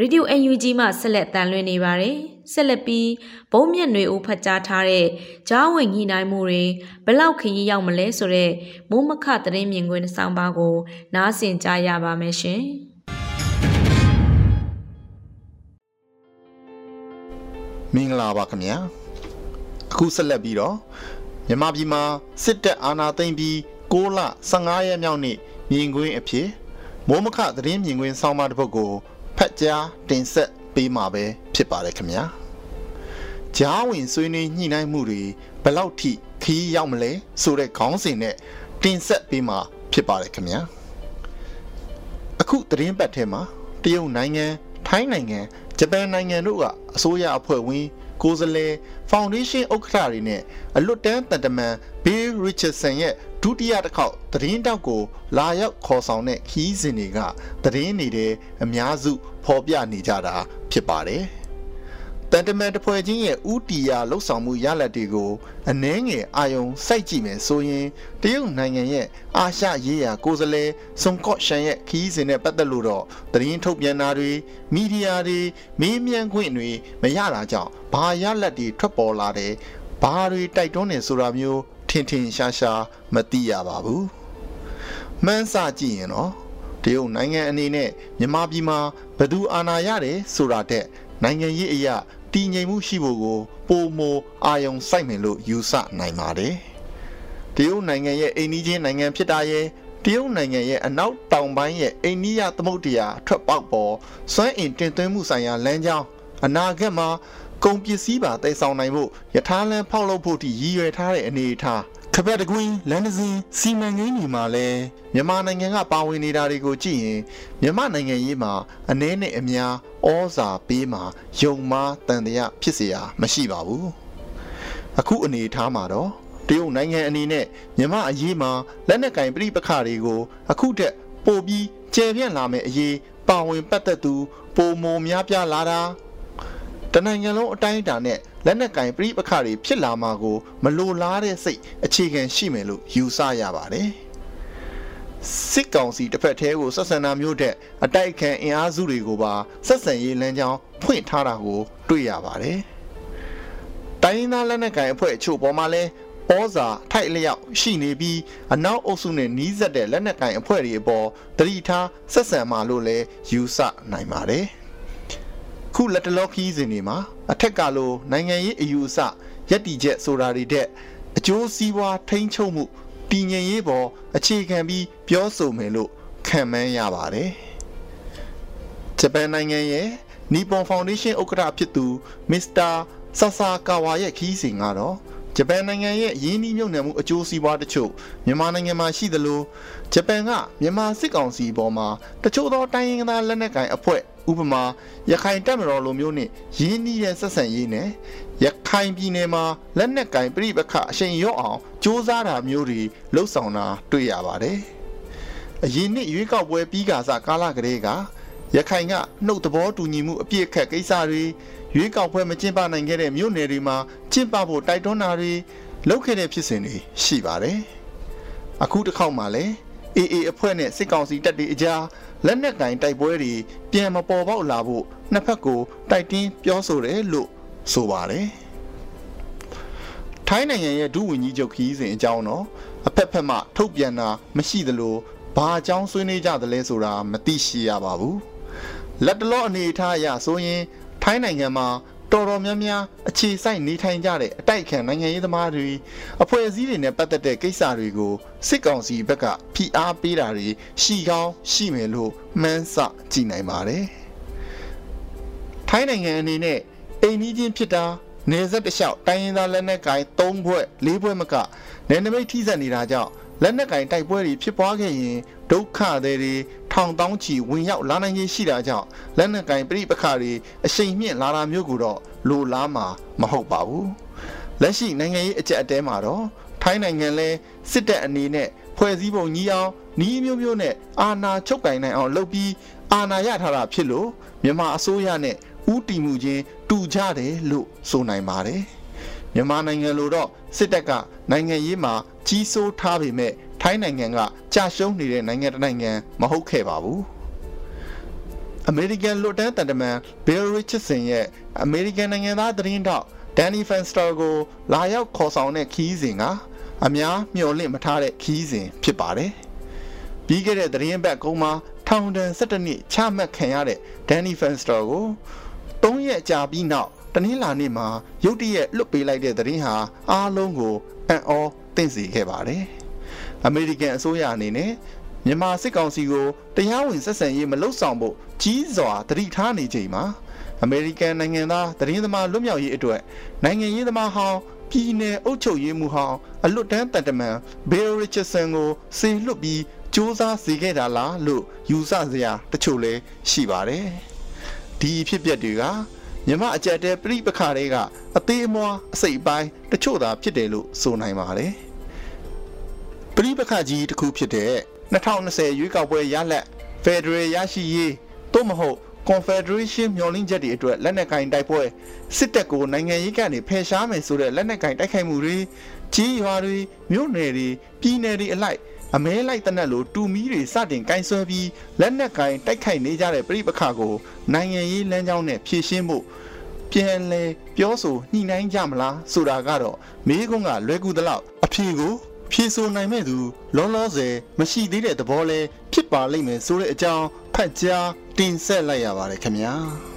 ရေဒီယို UNG မှဆက်လက်တန်လွှင့်နေပါတယ်။ဆက်လက်ပြီးဘုံမြက်တွေဦးဖတ်ကြားထားတဲ့ဂျားဝင်ညှိနှိုင်းမှုတွေဘလောက်ခရီးရောက်မလဲဆိုတဲ့မိုးမခသတင်းမြင်ကွင်းဆောင်းပါးကို နားဆင်ကြရပါမယ်ရှင်။မင်္ဂလာပါခင်ဗျာ။အခုဆက်လက်ပြီးတော့မြန်မာပြည်မှာစစ်တပ်အာဏာသိမ်းပြီး6လ15ရက်မြောက်နေ့မြင်ကွင်းအဖြစ်မိုးမခသတင်းမြင်ကွင်းဆောင်းပါးတစ်ပုဒ်ကို ဖတ်ကြားတင်ဆက်ပေးမှာပဲဖြစ်ပါတယ်ခင်ဗျာကြားဝင်ဆွေးနွေးညှိနှိုင်းမှုတွေဘယ်လောက်ထိခီးရောက်မလဲဆိုတဲ့ခေါင်းစဉ်နဲ့တင်ဆက်ပေးမှာဖြစ်ပါတယ်ခင်ဗျာအခုသတင်းပတ်ထဲမှာတရုတ်နိုင်ငံထိုင်းနိုင်ငံဂျပန်နိုင်ငံတို့ကအစိုးရအဖွဲ့ဝင်ကိုယ်စားလှယ်ဖောင်ဒေးရှင်းဥက္ကဋ္ဌတွေနဲ့အလွတ်တန်းတန်တမန်ဘေးရစ်ချတ်ဆန်ရဲ့ ဒုတိယတစ်ခေါက်သတင်းတောက်ကို လာရောက်ခေါ်ဆောင်တဲ့ခီးစဉ်တွေကသတင်းတွေတဲ့အများစုဖော်ပြနေကြတာဖြစ်ပါတယ်။တန်တမန်တဖွဲ့ချင်းရဲ့ဥတီယာလှုပ်ဆောင်မှုရလဒ်တွေကိုအနှဲငယ်အာယုံစိုက်ကြည့်မယ်ဆိုရင်တရုတ်နိုင်ငံရဲ့အာရှရေးရာကိုယ်စားလှယ်ဆွန်ကော့ရှန်ရဲ့ခီးစဉ်နဲ့ပတ်သက်လို့တော့သတင်းထုတ်ပြန်တာတွေမီဒီယာတွေမေးမြန်းခွင့်တွေမရတာကြောင့်ဘာရလဒ်တွေထွက်ပေါ်လာတယ်ဘာတွေတိုက်တွန်းနေဆိုတာမျိုးထ င်ထင်ရှားရှားမသိရပါဘူးမှန်းဆကြည့်ရင်တော့တရုတ်နိုင်ငံအနေနဲ့မြန်မာပြည်မှာဘယ်သူအာဏာရတယ်ဆိုတာတဲ့နိုင်ငံရေးအရာတည်ငြိမ်မှုရှိဖို့ကိုပုံမအာယုံစိုက်မယ်လို့ယူဆနိုင်ပါတယ်တရုတ်နိုင်ငံရဲ့အိန္ဒိချင်းနိုင်ငံဖြစ်တာရဲ့တရုတ်နိုင်ငံရဲ့အနောက်တောင်ပိုင်းရဲ့အိန္ဒိယသမုဒ္ဒရာထွက်ပေါက်ပေါ်စွမ်းအင်တင်သွင်းမှုဆိုင်ရာလမ်းကြောင်းအနာဂတ်မှာ ကုန်ပစ္စည်းပါတည်ဆောင်နိုင်ဖို့ယထာလန်းဖောက်လုပ်ဖို့တည်ရည်ရွယ်ထားတဲ့အနေအထားခပတ်တကွင်းလန်ဒစင်စီမံကိန်းတွေမှာလည်းမြန်မာနိုင်ငံကပါဝင်နေတာတွေကိုကြည့်ရင်မြန်မာနိုင်ငံရေးမှာအနည်းနဲ့အများဩဇာပေးမှာယုံမားတန်တရားဖြစ်เสียမရှိပါဘူးအခုအနေအထားမှာတော့တရုတ်နိုင်ငံအနေနဲ့မြန်မာအရေးမှာလက်နက်ကင်ပြိပခတွေကိုအခုတက်ပိုပြီးကျယ်ပြန့်လာမယ့်အရေးပါဝင်ပတ်သက်သူပုံမများပြားလာတာ တနိုင်ငံလုံးအတိုင်းအတာနဲ့လက်နက်ကင်ပြိပခတွေဖြစ်လာမှာကို မလိုလားတဲ့စိတ်အခြေခံရှိမယ်လို့ယူဆရပါတယ်စစ်ကောင်စီတစ်ဖက်သေးကိုဆက်ဆံတာမျိုးတဲ့အတိုက်ခံအင်အားစုတွေကိုပါဆက်ဆံရေးလမ်းကြောင်းဖွင့်ထားတာကို တွေ့ရပါတယ်။တိုင်းရင်းသားလက်နက်ကိုင်အဖွဲ့အချို့ပေါ်မှာလဲဩဇာထိုက်လျောက်ရှိနေပြီးအနောက်အုပ်စုနဲ့နီးစပ်တဲ့လက်နက်ကိုင်အဖွဲ့တွေအပေါ်တတိထားဆက်ဆံမှလို့လဲယူဆနိုင်ပါတယ်။ ခုလက်တလောခီးစဉ်တွေမှာအထက်ကလိုနိုင်ငံရေးအယူအဆယက်တီချက်ဆိုတာတွေတဲ့အကျိုးစီးပွားထိန်းချုပ်မှုတည်ငြိမ်ရေးပေါ်အခြေခံပြီးပြောဆိုမယ်လို့ခံမှန်းရပါတယ်။ဂျပန်နိုင်ငံရဲ့နီပွန်ဖောင်ဒေးရှင်းဥက္ကဋ္ဌဖြစ်သူမစ္စတာဆာဆာကာဝါရဲ့ခီးစဉ်ကတော့ဂျပန်နိုင်ငံရဲ့ရင်းနှီးမြှုပ်နှံမှုအကျိုးစီးပွားတချို့မြန်မာနိုင်ငံမှာရှိသလိုဂျပန်ကမြန်မာစစ်ကောင်စီပေါ်မှာတချို့သောတိုင်းရင်းသားလက်နက်ကိုင်အဖွဲ့ ဥပမာရခိုင်တပ်မတော်လိုမျိုးနဲ့ရင်းနှီးတဲ့ဆက်ဆံရေးနဲ့ရခိုင်ပြည်နယ်မှာလက်နက်ကင်ပြိပခအရှိန်ရော့အောင်စ조사တာမျိုးတွေလှုပ်ဆောင်တာတွေ့ရပါတယ်။အရင်နှစ်ရွေးကောက်ပွဲပြီးကာစကာလကလေးကရခိုင်ကနှုတ်သဘောတူညီမှုအပြည့်အခက်ကိစ္စတွေရွေးကောက်ပွဲမကျင်းပနိုင်ခဲ့တဲ့မြို့နယ်တွေမှာကျင်းပဖို့တိုက်တွန်းတာတွေလုပ်ခဲ့တဲ့ဖြစ်စဉ်တွေရှိပါတယ်။အခုတစ်ခေါက်မှလည်း AA အဖွဲ့နဲ့စစ်ကောင်စီတပ်တွေအကြားလက်နက်ကင်တိုက်ပွဲတွေပြန်မပေါ်ပေါက်လာဖို့နှစ်ဖက်ကိုတိုက်တင်းပြောဆိုတယ်လို့ဆိုပါတယ်ထိုင်းနိုင်ငံရဲ့ဒုဝန်ကြီးချုပ်ခီးစဉ်အကြောင်းတော့အဖက်ဖက်မှထုတ်ပြန်တာမရှိသလိုဘာအကြောင်းဆွေးနွေးကြသလဲဆိုတာမသိရှိရပါဘူးလက်တလောအနေအထားအရဆိုရင်ထိုင်းနိုင်ငံမှာ တော်တော်များများအခြေစိုက်နေထိုင်ကြတဲ့အတိုက်ခံနိုင်ငံရေးသမားတွေအဖွဲ့အစည်းတွေနဲ့ပတ်သက်တဲ့ကိစ္စတွေကိုစစ်ကောင်စီဘက်ကဖိအားပေးတာတွေရှိကောင်းရှိမယ်လို့မှန်းဆကြည့်နိုင်ပါတယ်။ထိုင်းနိုင်ငံအနေနဲ့အိမ်ကြီးချင်းဖြစ်တာနေဆက်တလျှောက်တိုင်းရင်းသားလက်နက်ကိုင်၃ဘွဲ့၄ဘွဲ့မကနယ်နိမိတ်ထိစပ်နေတာကြောင့်လက်နက်ကင်တိုက်ပွဲတွေဖြစ်ပွားခဲ့ရင်ဒုက္ခတွေ ထောင်တောင်းချီဝင်ရောက်လာနိုင်ခြင်းရှိတာကြောင့်လက်နက်ကင်ပြိပခါတွေအရှိန်မြင့်လာတာမျိုးကိုတော့လိုလားမှာမဟုတ်ပါဘူးလက်ရှိနိုင်ငံရေးအကြက်အတဲမှာတော့ထိုင်းနိုင်ငံလဲစစ်တပ်အနေနဲ့ဖွဲ့စည်းပုံကြီးအောင်နီးမျိုးမျိုးနဲ့အာဏာချုပ်ကင်နိုင်အောင်လုပ်ပြီးအာဏာရထားတာဖြစ်လို့မြန်မာအစိုးရနဲ့ဥတီမှုချင်းတူကြတယ်လို့ဆိုနိုင်ပါတယ် မြန်မာနိုင်ငံလိုတော့စစ်တပ်ကနိုင်ငံရေးမှာကြီးစိုးထားပေမဲ့ထိုင်းနိုင်ငံကကြာရှုံးနေတဲ့နိုင်ငံတစ်နိုင်ငံမဟုတ်ခဲ့ပါဘူးအမေရိကန်လွတ်တန်းတန်တမန်ဘီလ်ရစ်ချစ်ဆန်ရဲ့အမေရိကန်နိုင်ငံသားသတင်းတောက်ဒန်နီဖန်စတာကိုလာရောက်ခေါ်ဆောင်တဲ့ခီးစဉ်ကအများမျှော်လင့်မထားတဲ့ခီးစဉ်ဖြစ်ပါတယ်။ပြီးခဲ့တဲ့သတင်းပတ်ကုန်းမှာထောင်ဒဏ်17နှစ်ချမှတ်ခံရတဲ့ဒန်နီဖန်စတာကို3ရက်ကြာပြီးနောက် တနင်္လာနေ့မှာရုတ်တရက်လွတ်ပေးလိုက်တဲ့သတင်းဟာအားလုံးကိုအံ့ဩသင့်စေခဲ့ပါတယ်။အမေရိကန်အစိုးရအနေနဲ့မြန်မာစစ်ကောင်စီကိုတရားဝင်ဆက်ဆံရေးမလုပ်ဆောင်ဖို့ကြီးစွာတတိထားနေချိန်မှာအမေရိကန်နိုင်ငံသားသတင်းသမားလွတ်မြောက်ရေးအတွက်နိုင်ငံရေးသမားဟောင်းပြည်နယ်အုပ်ချုပ်ရေးမှူးဟောင်းအလွတ်တန်းတန်တမန်ဘေလ်ရစ်ချဆန်ကိုစေလွှတ်ပြီးစ조사စေခဲ့တာလားလို့ယူဆစရာတချို့လည်းရှိပါတယ်။ဒီဖြစ်ပျက်တွေက မြမအကြက်တဲ့ပြိပခါတွေကအသေးအမွားအစိတ်ပိုင်းတချို့သာဖြစ်တယ်လို့ဆိုနိုင်ပါတယ်ပြိပခါကြီးတစ်ခုဖြစ်တဲ့2020ရွေးကောက်ပွဲရလဒ်ဖက်ဒရယ်ရရှိရေးသို့မဟုတ် Confederation မျှော်လင့်ချက်တွေအတွက်လက်နက်ကင်တိုက်ပွဲစစ်တပ်ကိုနိုင်ငံရေးကနေဖယ်ရှားမယ်ဆိုတဲ့လက်နက်ကင်တိုက်ခိုက်မှုတွေကြီးရွာတွေမြို့နယ်တွေပြည်နယ်တွေအလိုက် အမဲလိုက်တနက်လိုတူမီတွေစတင်ကင်ဆွဲပြီးလက်နက်ကင်တိုက်ခိုက်နေကြတဲ့ပြိပခါကိုနိုင်ငံရေးလမ်းကြောင်းနဲ့ဖြည့်ရှင်းဖို့ပြန်လဲပြောဆိုညှိနှိုင်းကြမလားဆိုတာကတော့မေးခွန်းကလွယ်ကူသလောက်အဖြေကိုဖြေဆိုနိုင်မဲ့သူလောလောဆယ်မရှိသေးတဲ့သဘောလဲဖြစ်ပါလိမ့်မယ်ဆိုတဲ့အကြောင်းဖတ်ကြားတင်ဆက်လိုက်ရပါတယ်ခင်ဗျာ